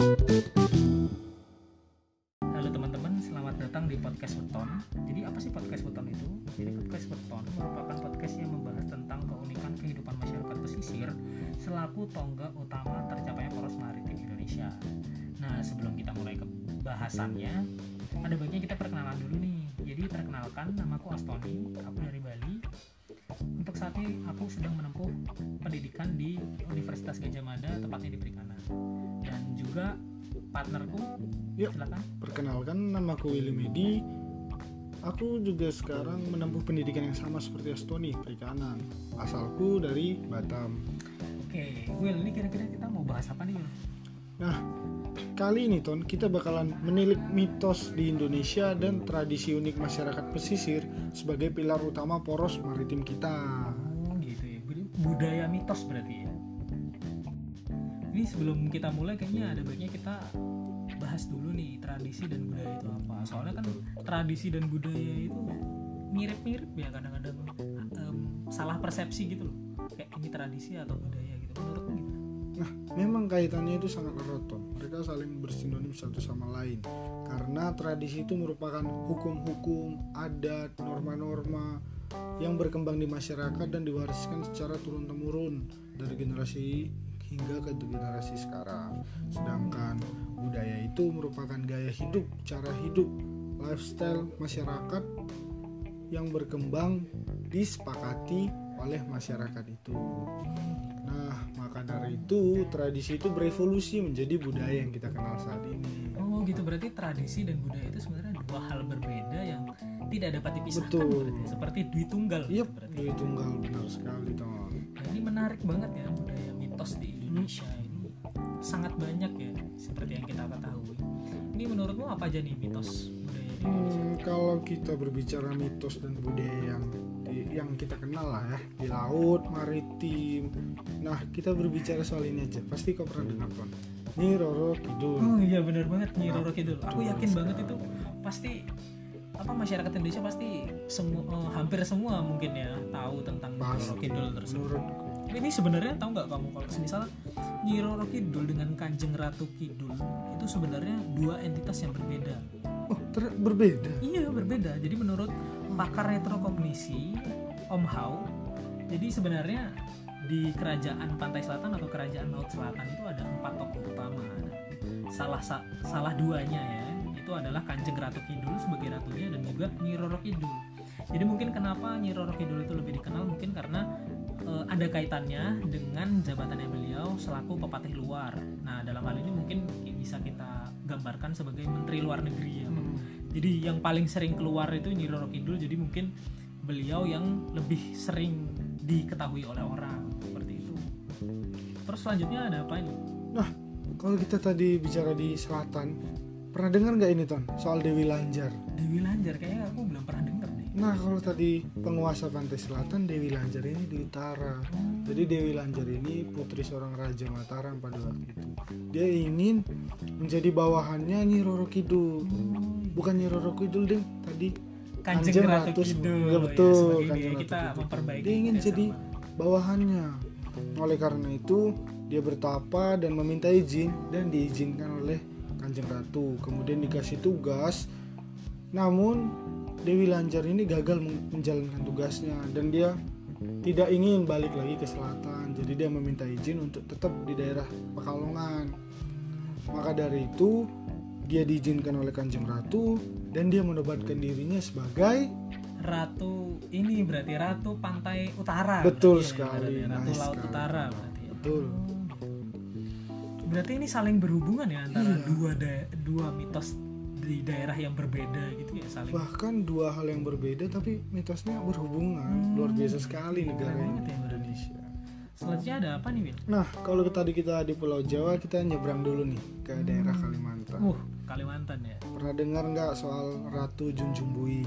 Halo teman-teman, selamat datang di podcast Weton. Jadi apa sih podcast Weton itu? Jadi podcast Weton merupakan podcast yang membahas tentang keunikan kehidupan masyarakat pesisir selaku tonggak utama tercapainya poros maritim Indonesia. Nah, sebelum kita mulai ke bahasannya, ada baiknya kita perkenalan dulu nih. Jadi perkenalkan, namaku Astoni, aku dari Bali. Saat ini aku sedang menempuh pendidikan di Universitas Gajah Mada, tepatnya di Perikanan. Dan juga partnerku, Yuk. silakan. Perkenalkan, namaku Willy Medi. Aku juga sekarang menempuh pendidikan yang sama seperti Astoni, perikanan. Asalku dari Batam. Oke, Will, ini kira-kira kita mau bahas apa nih, Will? Nah, kali ini Ton, kita bakalan menilik mitos di Indonesia dan tradisi unik masyarakat pesisir sebagai pilar utama poros maritim kita. Oh, gitu ya. Bud- Budaya mitos berarti ya. Ini sebelum kita mulai kayaknya ada baiknya kita bahas dulu nih tradisi dan budaya itu apa. Soalnya kan tradisi dan budaya itu mirip-mirip ya kadang-kadang em, salah persepsi gitu loh. Kayak ini tradisi atau budaya gitu. Menurutmu gimana? Nah, memang kaitannya itu sangat erat Ton. Mereka saling bersinonim satu sama lain. Karena tradisi itu merupakan hukum-hukum, adat, norma-norma yang berkembang di masyarakat dan diwariskan secara turun-temurun dari generasi hingga ke generasi sekarang. Sedangkan budaya itu merupakan gaya hidup, cara hidup, lifestyle masyarakat yang berkembang disepakati oleh masyarakat itu. Dari itu tradisi itu berevolusi menjadi budaya yang kita kenal saat ini. Oh, gitu berarti tradisi dan budaya itu sebenarnya dua hal berbeda yang tidak dapat dipisahkan Betul. berarti. Seperti dui tunggal Iya, berarti. duit tunggal benar sekali, Ton. Nah, ini menarik banget ya budaya mitos di Indonesia ini sangat banyak ya seperti yang kita ketahui. Ini menurutmu apa aja nih mitos? Hmm, kalau kita berbicara mitos dan budaya yang yang kita kenal lah ya di laut, maritim. Nah, kita berbicara soal ini aja. Pasti kau pernah dengar, Ton. Nyi Roro Kidul. Oh iya benar banget Nyi Roro Kidul. Aku yakin banget itu pasti apa masyarakat Indonesia pasti semua eh, hampir semua mungkin ya tahu tentang Nyi Roro Pasti. Kidul tersebut. Menurutku. Ini sebenarnya tahu nggak kamu kalau misalnya Nyi Roro Kidul dengan Kanjeng Ratu Kidul itu sebenarnya dua entitas yang berbeda. Oh, ter- berbeda. Iya berbeda. Jadi menurut pakar retrokognisi Om Hao, jadi sebenarnya di kerajaan pantai selatan atau kerajaan laut selatan itu ada empat tokoh utama. Salah sa- salah duanya ya itu adalah Kanjeng Ratu Kidul sebagai ratunya dan juga Nyi Roro Kidul. Jadi mungkin kenapa Nyi Roro Kidul itu lebih dikenal mungkin karena eh, ada kaitannya dengan jabatannya beliau selaku pepatih luar. Nah dalam hal ini mungkin bisa kita gambarkan sebagai Menteri Luar Negeri ya. Hmm. Jadi yang paling sering keluar itu Nyi Roro Kidul jadi mungkin beliau yang lebih sering diketahui oleh orang seperti itu. Terus selanjutnya ada apa ini? Nah, kalau kita tadi bicara di selatan, pernah dengar nggak ini Ton soal Dewi Lanjar? Dewi Lanjar kayaknya aku belum pernah. Nah, kalau tadi penguasa pantai selatan Dewi Lanjar ini di utara. Jadi Dewi Lanjar ini putri seorang raja Mataram pada waktu itu. Dia ingin menjadi bawahannya Nyi Roro Kidul. Bukan Nyi Roro Kidul deh, tadi Kanjeng Ratu Ratu Kidul. Ya, betul, sebagai Kanjeng Ratu kita Kidul. memperbaiki. Dia ingin jadi bawahannya. Oleh karena itu, dia bertapa dan meminta izin dan diizinkan oleh Kanjeng Ratu. Kemudian dikasih tugas. Namun Dewi Lanjar ini gagal men- menjalankan tugasnya dan dia tidak ingin balik lagi ke selatan. Jadi dia meminta izin untuk tetap di daerah Pekalongan. Maka dari itu dia diizinkan oleh Kanjeng Ratu dan dia menobatkan dirinya sebagai Ratu ini berarti Ratu Pantai Utara. Betul berarti ya, sekali, ibaratnya. Ratu nice Laut sekali. Utara berarti. ya. betul. Berarti ini saling berhubungan ya antara Iya. dua da- dua mitos di daerah yang berbeda gitu ya saling. bahkan dua hal yang berbeda tapi mitosnya berhubungan Hmm. luar biasa sekali negara banget ya, Indonesia Selanjutnya ada apa nih, Win? nah kalau tadi kita di Pulau Jawa kita nyebrang dulu nih ke daerah Kalimantan Uh, Kalimantan ya. pernah dengar nggak soal Ratu Junjung Bui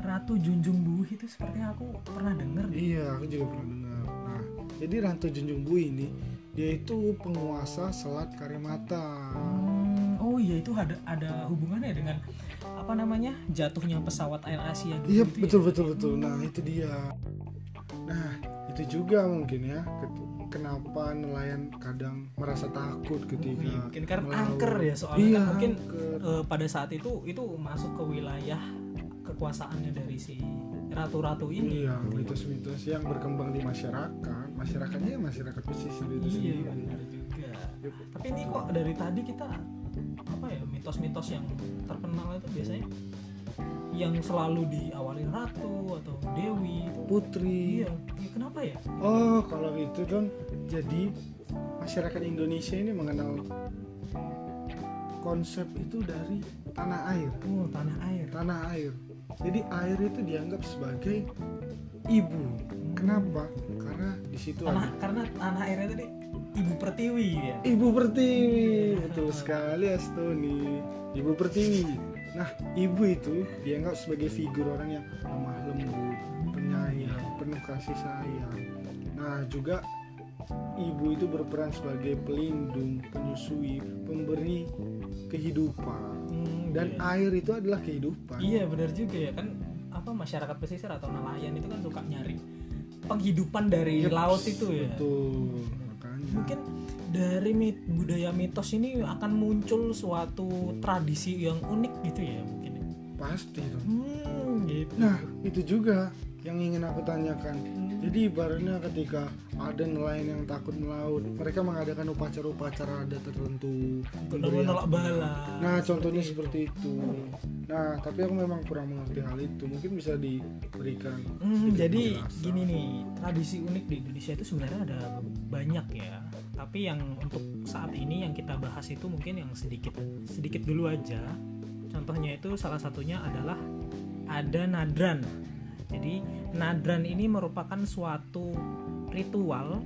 Ratu Junjung Buih itu sepertinya aku pernah denger deh. iya aku juga pernah dengar nah jadi Ratu Junjung Bui ini dia itu penguasa Selat Karimata Hmm, oh iya itu ada ada hubungannya dengan apa namanya jatuhnya pesawat Air Asia dulu Iya gitu ya? betul betul betul. Nah itu dia. Nah itu juga mungkin ya. kenapa nelayan kadang merasa takut ketika mungkin karena melaut. angker ya soalnya Iya, kan mungkin eh, pada saat itu itu masuk ke wilayah kekuasaannya dari si ratu-ratu ini Iya, mitos-mitos yang berkembang di masyarakat. Masyarakatnya ya masyarakat pesisir itu iya sendiri. benar juga tapi ini kok dari tadi kita apa ya mitos-mitos yang terkenal itu biasanya yang selalu diawali ratu atau dewi itu Putri. iya iya, kenapa ya Oh, kalau itu dong. Jadi masyarakat Indonesia ini mengenal konsep itu dari tanah air. oh tanah air Tanah air. Jadi air itu dianggap sebagai ibu. Kenapa? Karena di situ tanah ada karena tanah airnya tadi ibu pertiwi ya Ibu Pertiwi. Betul sekali Astoni. Ibu Pertiwi. Nah, ibu itu dianggap sebagai figur orang yang lemah lembut, penyayang, penuh kasih sayang. Nah, juga ibu itu berperan sebagai pelindung, penyusui, pemberi kehidupan. Hmm, Dan iya. air itu adalah kehidupan. Iya benar juga ya kan apa masyarakat pesisir atau nelayan itu kan suka nyari penghidupan dari Yeps, laut itu ya. Betul. Mungkin dari mit- budaya mitos ini akan muncul suatu tradisi yang unik gitu ya mungkin. ya. pasti dong. Hmm, gitu. Nah, itu juga yang ingin aku tanyakan. Jadi ibaratnya ketika ada nelayan yang takut melaut, mereka mengadakan upacara-upacara adat tertentu. Untuk menolak bala. Nah, contohnya seperti itu. Nah, tapi aku memang kurang mengerti hal itu. Mungkin bisa diberikan. Hmm, jadi penjelasan. gini nih, tradisi unik di Indonesia itu sebenarnya ada banyak ya. Tapi yang untuk saat ini yang kita bahas itu mungkin yang sedikit sedikit dulu aja. Contohnya itu salah satunya adalah ada nadran. Jadi nadran ini merupakan suatu ritual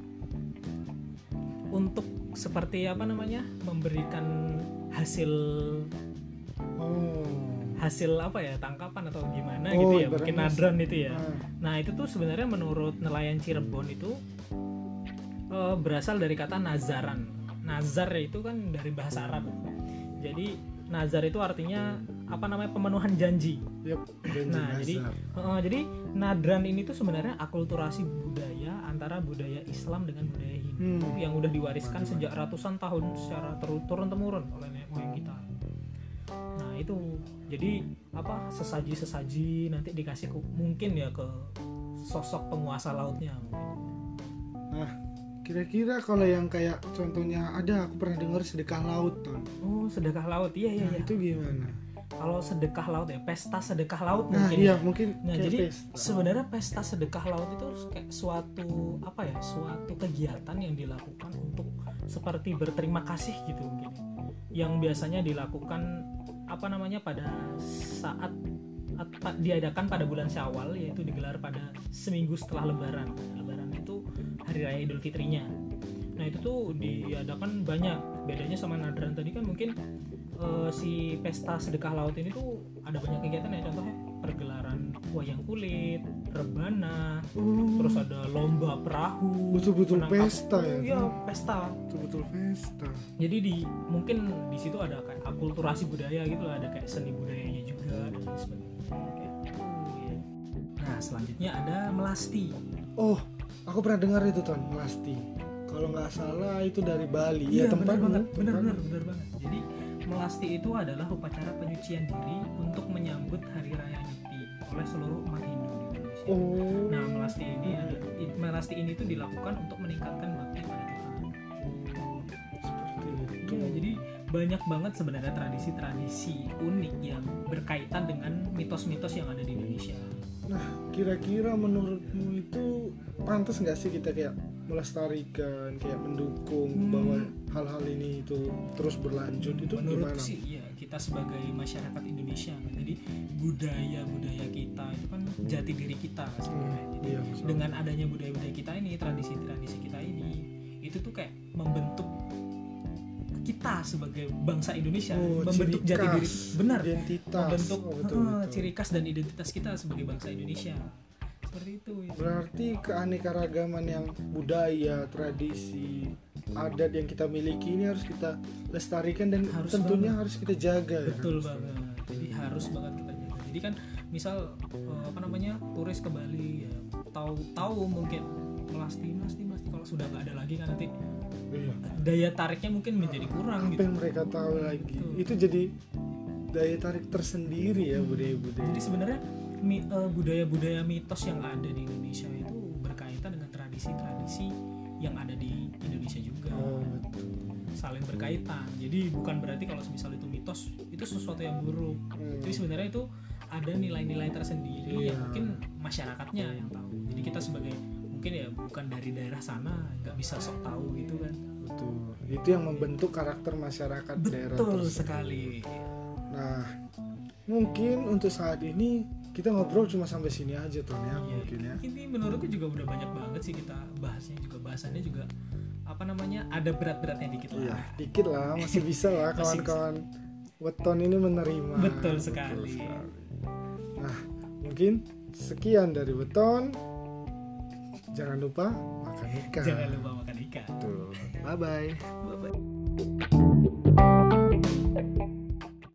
untuk seperti apa namanya memberikan hasil Oh. hasil apa ya tangkapan atau gimana Oh, gitu ya mungkin nadran itu ya. Nah, Nah itu tuh sebenarnya menurut nelayan Cirebon itu eh, berasal dari kata nazaran. Nazar itu kan dari bahasa Arab. Jadi nazar itu artinya apa namanya pemenuhan janji. yep, janji Nah jadi nazar. eh, jadi nadran ini tuh sebenarnya akulturasi budaya antara budaya Islam dengan budaya Hindu Hmm. yang udah diwariskan sejak ratusan tahun secara turun temurun oleh nenek moyang kita. Nah itu jadi apa sesaji sesaji nanti dikasih mungkin ya ke sosok penguasa lautnya mungkin. Nah, kira-kira kalau yang kayak contohnya ada aku pernah dengar sedekah laut tuh. Oh sedekah laut iya iya Nah, iya. itu gimana? Kalau sedekah laut ya pesta sedekah laut Nah, mungkin. iya ya. mungkin Nah kayak jadi pesta. sebenarnya pesta sedekah laut itu kayak suatu apa ya suatu kegiatan yang dilakukan untuk seperti berterima kasih gitu mungkin yang biasanya dilakukan apa namanya pada saat diadakan pada bulan Syawal yaitu digelar pada seminggu setelah Lebaran. Lebaran hari raya Idul Fitrinya. Nah itu tuh diadakan banyak. Bedanya sama Nadran tadi kan mungkin eh, si pesta sedekah laut ini tuh ada banyak kegiatan ya contohnya pergelaran wayang kulit, rebana, Oh, terus ada lomba perahu, betul-betul pesta ya. Iya pesta. Betul-betul pesta. Jadi di mungkin di situ ada kayak akulturasi budaya gitu lah, ada kayak seni budayanya juga dan sebagainya. Gitu, ya. Nah selanjutnya ada melasti. Oh, aku pernah dengar itu Ton, melasti. Kalau nggak salah itu dari Bali. ya benar tempatmu. banget, benar Tempatmu. benar benar banget. Jadi melasti itu adalah upacara penyucian diri untuk menyambut hari raya Nyepi oleh seluruh umat Hindu di Indonesia. Oh. Nah melasti ini ada melasti ini tuh dilakukan untuk meningkatkan bakti pada Tuhan. seperti itu. Iya, jadi banyak banget sebenarnya tradisi-tradisi unik yang berkaitan dengan mitos-mitos yang ada di Indonesia. Nah, kira-kira menurutmu itu pantas nggak sih kita kayak melestarikan, kayak mendukung Hmm. bahwa hal-hal ini itu terus berlanjut itu Menurut gimana? sih, iya kita sebagai masyarakat Indonesia kan, jadi budaya-budaya kita itu kan jati diri kita sebenarnya. Jadi Iya, dengan adanya budaya-budaya kita ini, tradisi-tradisi kita ini, itu tuh kayak membentuk kita sebagai bangsa Indonesia, Oh, membentuk ciri jati diri, khas, benar, identitas. membentuk Oh, betul, betul. ciri khas dan identitas kita sebagai bangsa Indonesia. Seperti itu. ya. Berarti keanekaragaman yang budaya, tradisi, adat yang kita miliki ini harus kita lestarikan dan Harus tentunya banget. harus kita jaga. ya? Betul banget. Jadi harus banget kita jaga. Jadi kan misal eh, apa namanya turis ke Bali ya tahu tahu mungkin melasti melasti melasti kalau sudah nggak ada lagi kan nanti iya daya tariknya mungkin menjadi kurang apa gitu yang mereka tahu lagi Betul. itu jadi daya tarik tersendiri ya budaya-budaya jadi sebenarnya budaya-budaya mitos yang ada di Indonesia itu berkaitan dengan tradisi-tradisi yang ada di Indonesia juga. Oh betul. Saling berkaitan. Jadi bukan berarti kalau misal itu mitos itu sesuatu yang buruk. Hmm. tapi sebenarnya itu ada nilai-nilai tersendiri. Yang mungkin masyarakatnya yang tahu. Jadi kita sebagai mungkin ya bukan dari daerah sana nggak bisa sok tahu gitu kan. Betul. Itu yang membentuk karakter masyarakat daerah betul sekali. Nah mungkin untuk saat ini kita ngobrol cuma sampai sini aja tuh ya Iya, mungkin ya ini menurutku juga udah banyak banget sih kita bahasnya juga bahasannya juga apa namanya ada berat-beratnya dikit lah dikit lah, masih bisa lah kawan-kawan weton ini menerima. Betul sekali. Nah, mungkin sekian dari weton. Jangan lupa makan ikan. jangan lupa makan ikan Betul. Bye bye. bye bye